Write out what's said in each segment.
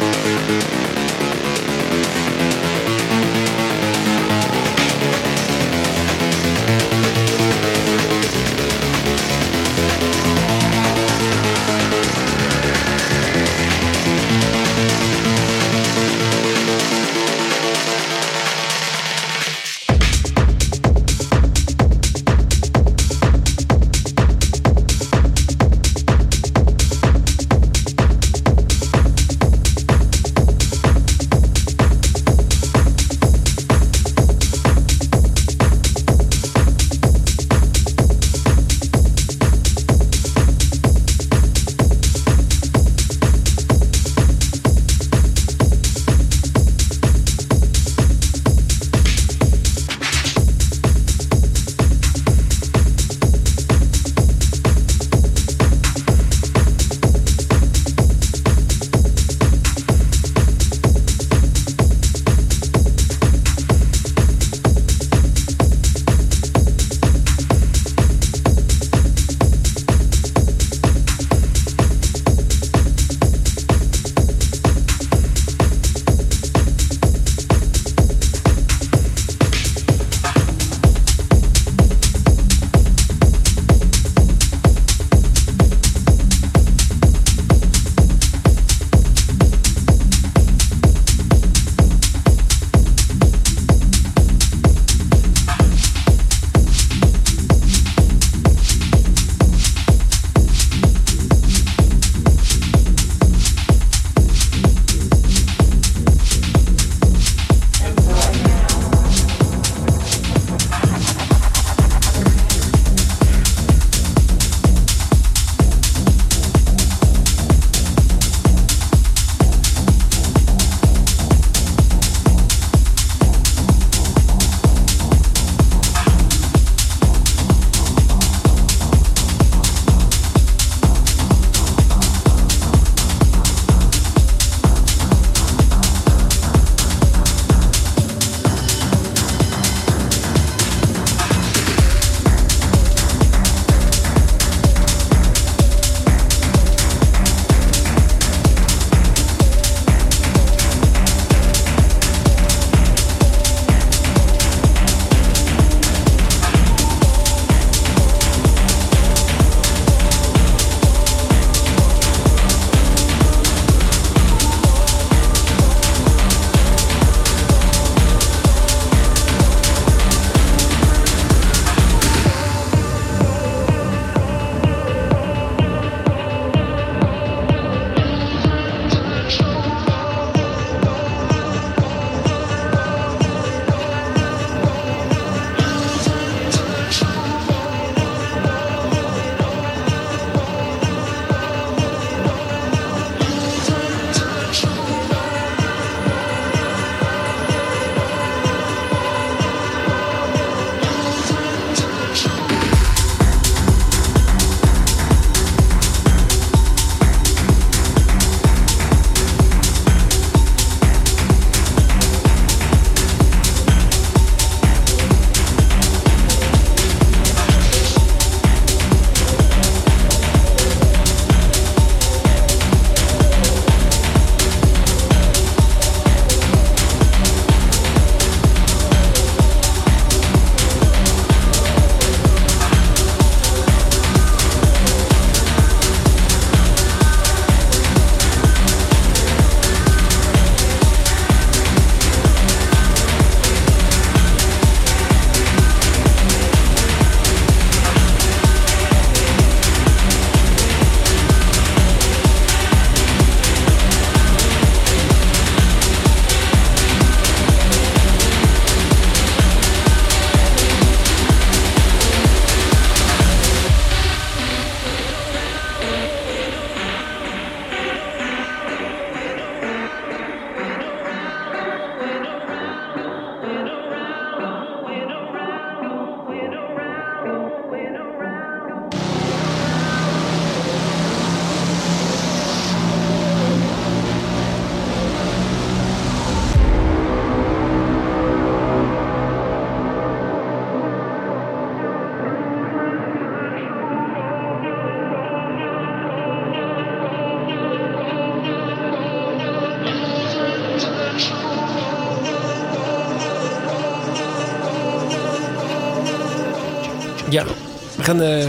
Música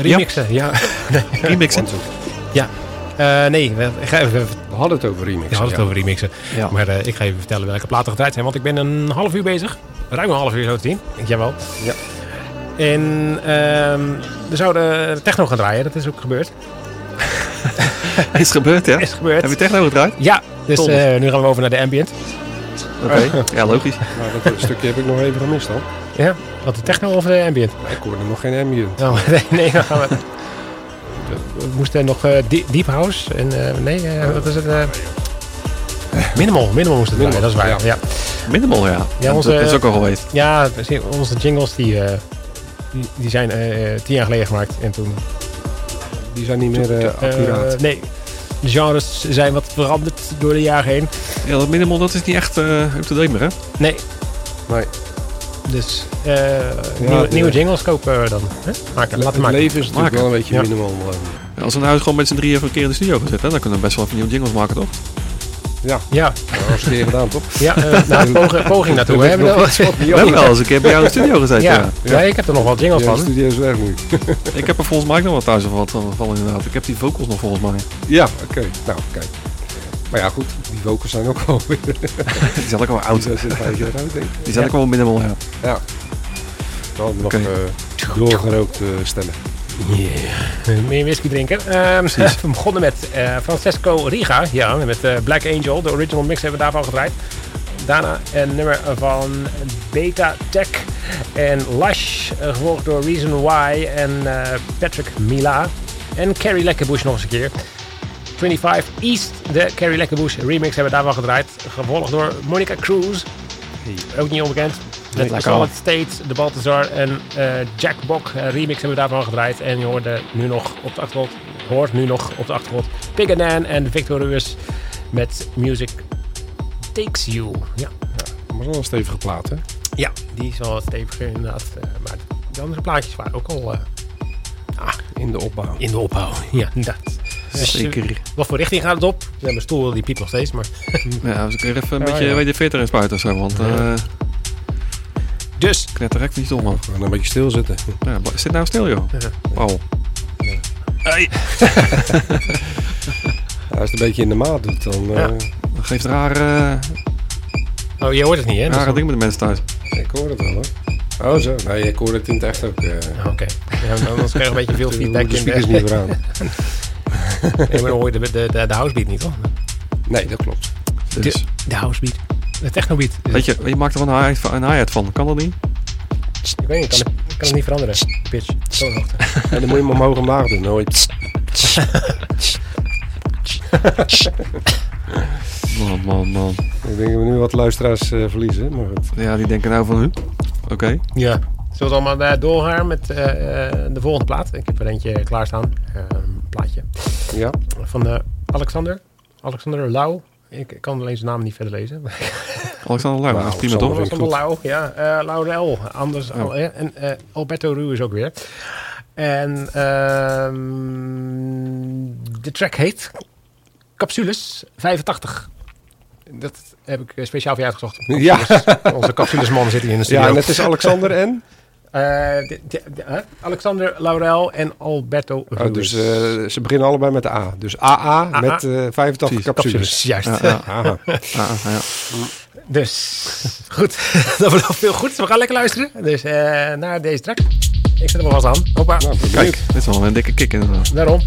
remixen. Ja. Nee. Remixen. ja. Eh, nee, we, ik ga even, We hadden het over remix. we hadden het over remixen. Ja. Maar eh, ik ga even vertellen welke platen gedraaid zijn. Want ik ben een half uur bezig. Ruim een half uur zo te zien. Denk jij wel. Ja. En ehm, we zouden techno gaan draaien. Dat is ook gebeurd. Is gebeurd, ja? Is gebeurd. Heb je techno gedraaid? Ja, dus eh, nu gaan we over naar de ambient. Oké. Ja, logisch. Nou, dat stukje heb ik nog even gemist dan. Ja, wat de techno of de ambient? Ik hoorde nog geen ambient. Oh, nee, nee, dan gaan we. We moesten nog eh, Deep House en eh, nee, eh, wat is het? eh, minimal, minimal moesten we draaien, dat is waar. Ja, ja. ja. Minimal, ja. Ja, onze- dat is ook al geweest. precies. onze jingles die, eh, die, die zijn eh, tien jaar geleden gemaakt en toen. Die zijn niet meer accuraat. nee, de genres zijn wat veranderd door de jaren heen. Ja, dat minimal dat is niet echt eh up-to-date meer, hè? Nee, nee. dus eh, nieuwe, nieuwe jingles kopen we dan. Hè? Maken, laten maken. leven is natuurlijk Maken. wel een beetje Ja. minimal. eh. Ja, Als we nou gewoon met z'n drieën even een keer in de studio gaan zitten, dan kunnen we best wel even nieuwe jingles maken, toch? Ja, Ja, dat was keer gedaan, toch? ja eh, nou, poging, poging naartoe. We hebben wel- We hebben wel eens een keer bij jou in de studio gezeten, ja. ja, ja, ik heb er nog wat jingles Ja, de van. studio is weg nu. Ik heb er volgens mij ook nog wat thuis van, van, van inderdaad. Ik heb die vocals nog volgens mij. Ja, oké. Nou, kijk. Maar ja, goed. Die vocals zijn ook wel weer... Die zijn ook wel Die oud. zijn. Die zijn ook wel minimal, ja. Ja. Wel nog Oké. eh, doorgerookt eh, stemmen. Yeah. Meer whisky drinken. Ehm, we begonnen met eh, Francesco Riga. Ja, met eh, Black Angel. De original mix hebben we daarvan gedraaid. Daarna een nummer van Beta Tech en Lush. eh, gevolgd door Reason Why en Patrick Mila. En Carrie Lekkerbush nog eens een keer. 25 East, de Carrie Lekkerbush remix hebben we daarvan gedraaid. Gevolgd door Monica Cruz. Ook niet onbekend. Met lekker. Solid State, de Balthazar en eh, Jack Bok eh, remix hebben we daarvan gedraaid. En je hoorde nu nog op de achtergrond, hoort nu nog op de achtergrond Pig and Dan en Victor Ruiz met Music Takes You. Ja, Maar wel een stevige plaat, hè? ja die is wel steviger inderdaad. eh, maar de andere plaatjes waren ook al eh, In de opbouw. in de opbouw. Ja, inderdaad. Dus, Zeker. wat voor richting gaat het op? Ja, mijn stoel die piept nog steeds, maar... Ja, dus ik er even een Ja, beetje ja. weet je, veter in spuiten of zo, want eh Dus, knetterrek niet om, man. We gaan een beetje stilzitten. Ja, is dit nou stil, joh? Ja. Wauw. Hey. Ja, als het een beetje in de maat doet, dan... eh, Ja. Dat geeft rare, oh, je hoort het niet, hè? Rare dingen met de mensen thuis. Ik hoor het wel, hoor. Oh, zo. Nee, ik hoor het in het echt ook. eh Oké, ja, anders krijg je een beetje veel feedback de in speakers de... niet weer aan. Nee, maar dan hoor je de, de, de, de housebeat niet, toch? Nee, dat klopt. Dus, De, de housebeat. De technobeat. weet je, je maakt er wel een hi-hat van, een hi-hat van. Kan dat niet? Ik weet niet, ik kan, het- kan het niet veranderen. Pitch. Zo'n hoogte. En dan moet je hem omhoog en omlaag doen. Nooit. Man, man, man. Ik denk dat we nu wat luisteraars eh, verliezen. Maar goed. Ja, die denken nou van, huh? Oké. Ja. Zullen we allemaal uh, doorgaan met eh, eh, de volgende plaat? Ik heb er eentje klaarstaan. Eh, Een plaatje. Ja. Van eh, Alexander. Alexander Lau. Ik, kan alleen zijn naam niet verder lezen. Alexander Nou, prima toch? Alexander. Lau, ja. eh Laurel. Anders al, en eh, Alberto Ru is ook weer. En ehm, de track heet Capsules 85. Dat heb ik speciaal voor je uitgezocht. Ja. Capsules. Onze capsulesman zit hier in de studio. ja, en het is Alexander en? Eh, de- de- de- hè? Alexander Laurel en Alberto Oh, Ruiz. dus eh, ze beginnen allebei met de A. Dus AA AA. met eh 85 Precies. capsules. juist. Ja, ja. Dus goed, dat belooft veel goed. We gaan lekker luisteren. Dus eh, naar deze track. Ik zet hem alvast aan. Hoppa, Nou, Kijk, dit is wel een dikke kick inderdaad. daarom.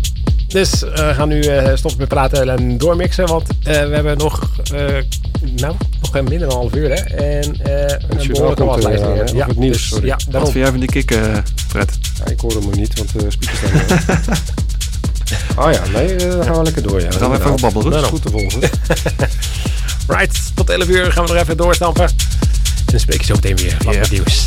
Dus eh, we gaan nu eh, stoppen met praten en doormixen. Want eh, we hebben nog, eh, nou, nog minder dan een half uur. Hè? En eh een journaal behoorlijke komt waslijst eraan, weer. hè? Of het nieuws, dus, sorry. Ja, Wat vind jij van die kick, eh, Fred? Ja, ik hoor hem nog niet, want de speakers staan er. Oh ja, nee, dan gaan we lekker door. Ja. Dan gaan we even babbelen. Dat is goed te volgen. Right, tot 11 uur gaan we nog even doorstampen. En dan spreek je zo meteen weer. Wat Ja. met nieuws.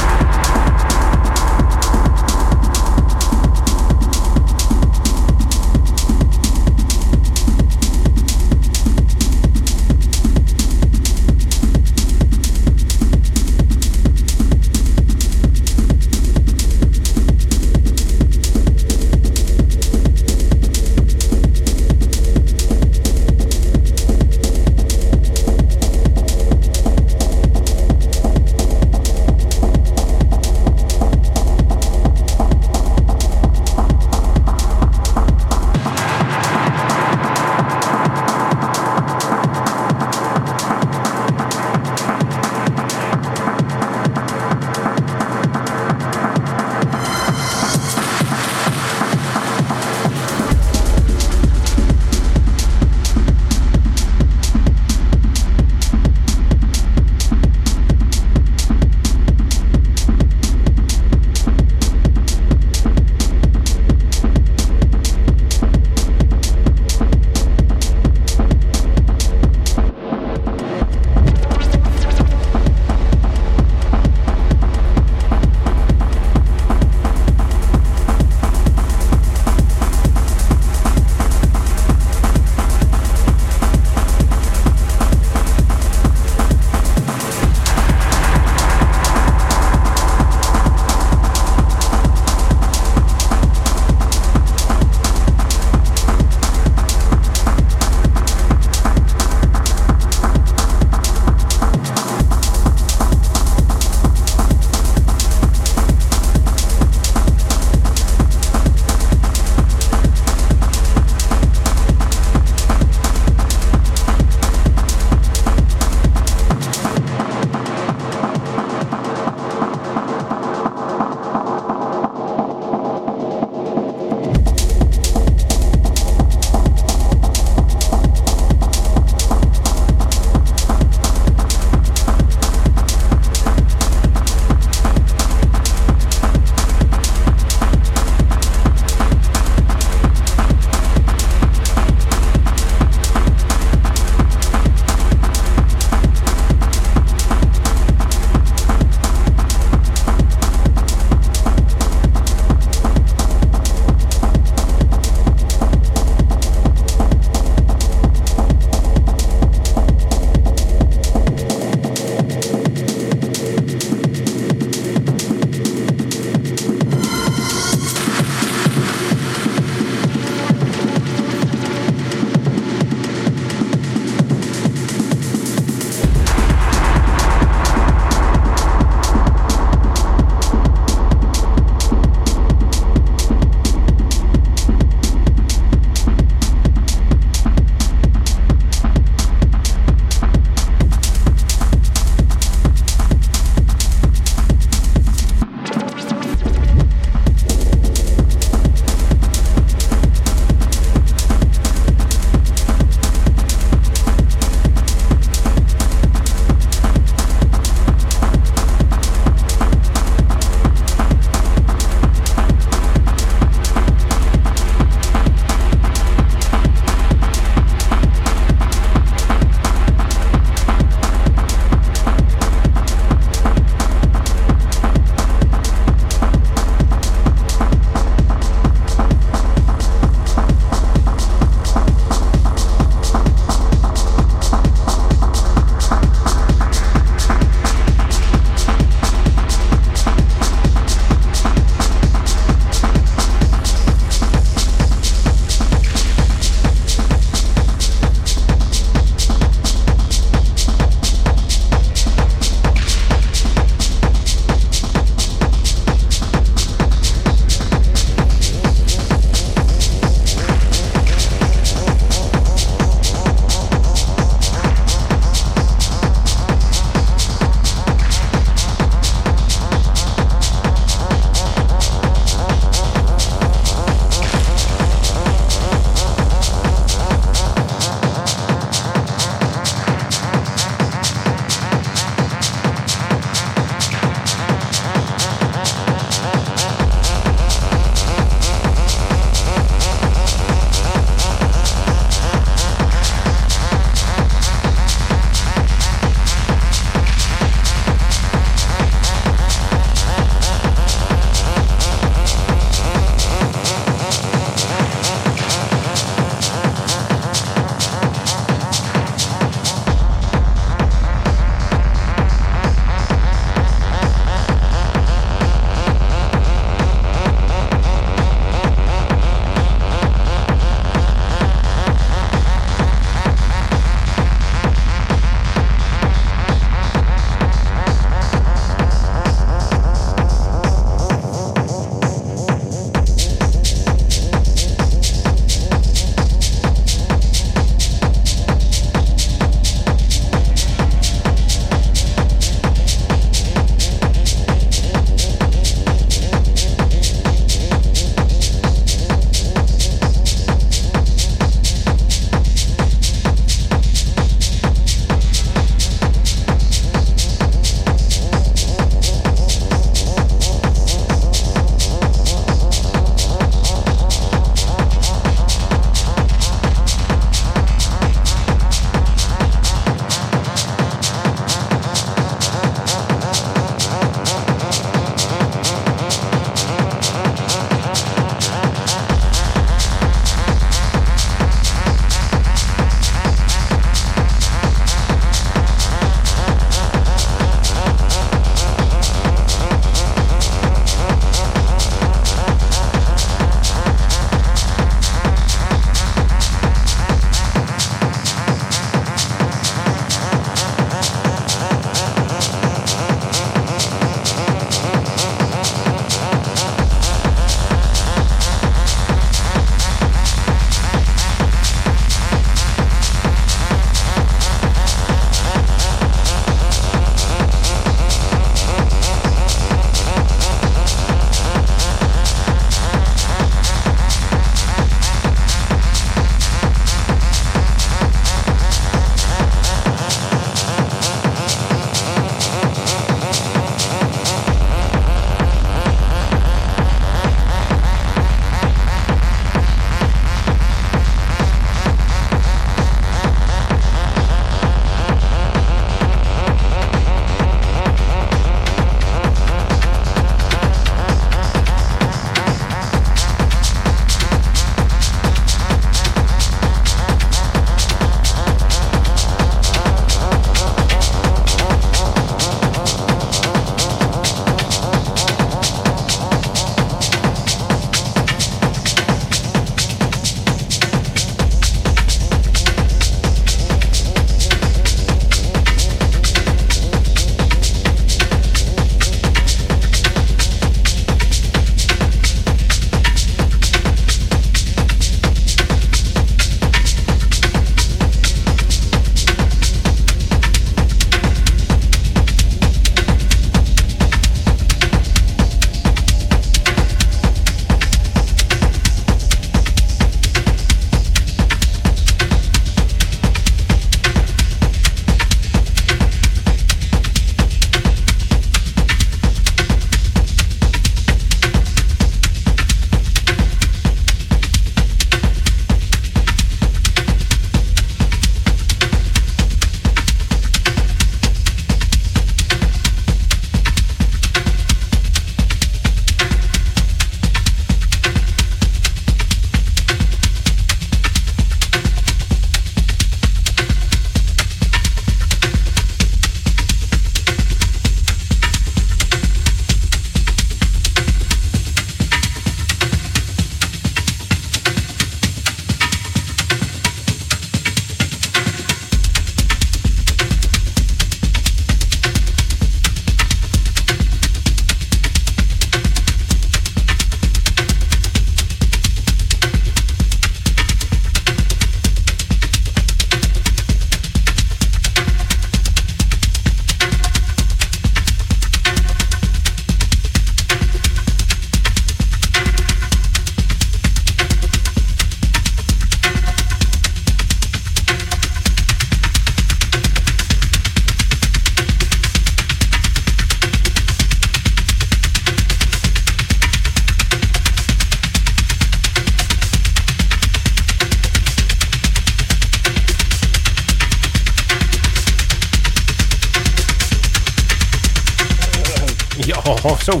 Zo.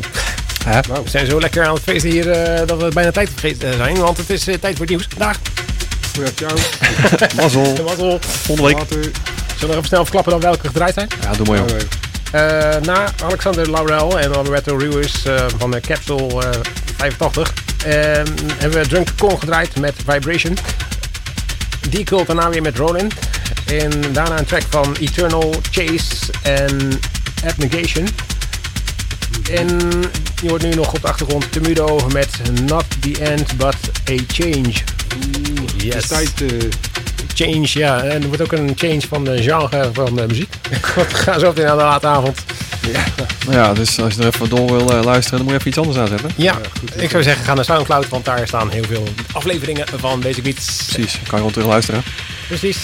Hè? We zijn zo lekker aan het feesten hier eh, dat we bijna tijd vergeten zijn. Want het is eh, tijd voor het nieuws. Dag. Ciao. Mazzel. Mazzel. Volgende week. Zullen we nog even snel verklappen dan welke gedraaid zijn? Ja, doe maar joh. Oké. Eh, na Alexander Laurel en Alberto Ruiz eh, van de Capsule eh, 85 eh, hebben we Drunk Kong gedraaid met Vibration. Die kult daarna weer met Ronin. En daarna een track van Eternal Chase en Abnegation. En je hoort nu nog op de achtergrond Temudo met Not the End But a Change. Het is tijd. eh, Change, ja. En er wordt ook een change van de genre van de muziek. Want we gaan zo meteen aan de late avond. Nou ja, dus als je er even door wil eh, luisteren, dan moet je even iets anders aanzetten. Ja, ik zou zeggen, ga naar Soundcloud, want daar staan heel veel afleveringen van Basic Beats. Precies, kan je gewoon terug luisteren. Precies.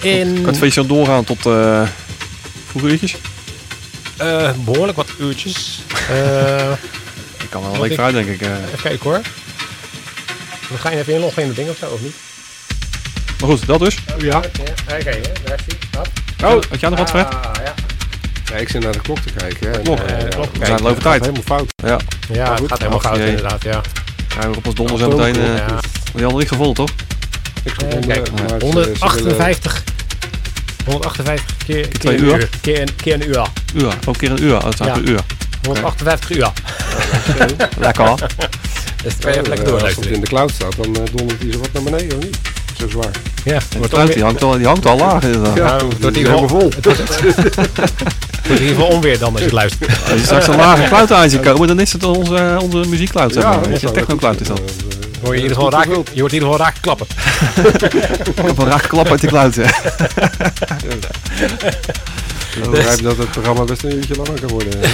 In Kan het feestje dan doorgaan tot eh hoeveel uurtjes? Eh, behoorlijk wat uurtjes. Eh, Ik kan wel een week vooruit, denk ik. eh. even kijken hoor. Dan ga je even inloggen in het ding of zo, of niet? Maar goed, dat dus. ja. Oké, hè, daar zie je. Hop. Oh, had jij nog wat, Fred? Ah, ja. ja, ik zit naar de klok te kijken. hè. Klok. Eh, klok We zijn al over tijd. helemaal fout. Ja, Ja, het goed. gaat helemaal fout jee. inderdaad, ja. ja we op ons donder zo meteen. eh Ja. Die hadden niet gevonden, toch? Ik kijk, ze 158. 158 keer, keer, twee een uur? Keer een, keer een uur. Uur. Ook een keer een uur. Oh, het staat Ja. per uur. 158 uur. Lekker. Dus je even lekker eh, Als het in de cloud staat, dan eh, dondert hij zo wat naar beneden, of niet? Zo zwaar. Ja, En wordt die, ook die, hangt al, die hangt al laag inderdaad. Ja, Ja, het het wordt is hier helemaal vol. vol. Het wordt in ieder geval onweer dan als je het luistert. Als je straks een lage cloud aan ziet komen, dan is het onze, onze muziekcloud. Zeg maar. dat Als je zou- techno cloud is dan. eh, Hoor je, in ieder geval goed je wordt in ieder geval raken klappen. Ik heb een raak klap uit die cloud. hè. Ik begrijp dat het programma best een uurtje langer kan worden.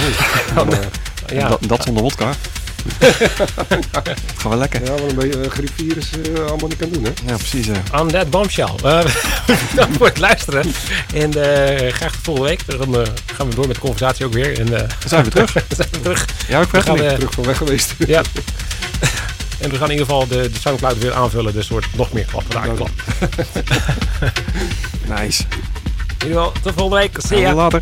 Eh, Ja, Dat, dat zonder wodka. Gaan we lekker. ja, wat een beetje eh, griepvirus eh, allemaal niet kan doen, hè? Ja, precies. on that bombshell. Uh, bedankt voor het luisteren. En eh, graag de volgende week. Dan eh, gaan we door met de conversatie ook weer. En eh, zijn we terug. zijn we terug. Ja, ik We gaan, Fred? eh, Terug van weg geweest. ja. En we gaan in ieder geval de, de Soundcloud weer aanvullen. Dus er wordt nog meer klap. Raak klap. Nice. In ieder geval, tot volgende week. See ya. later.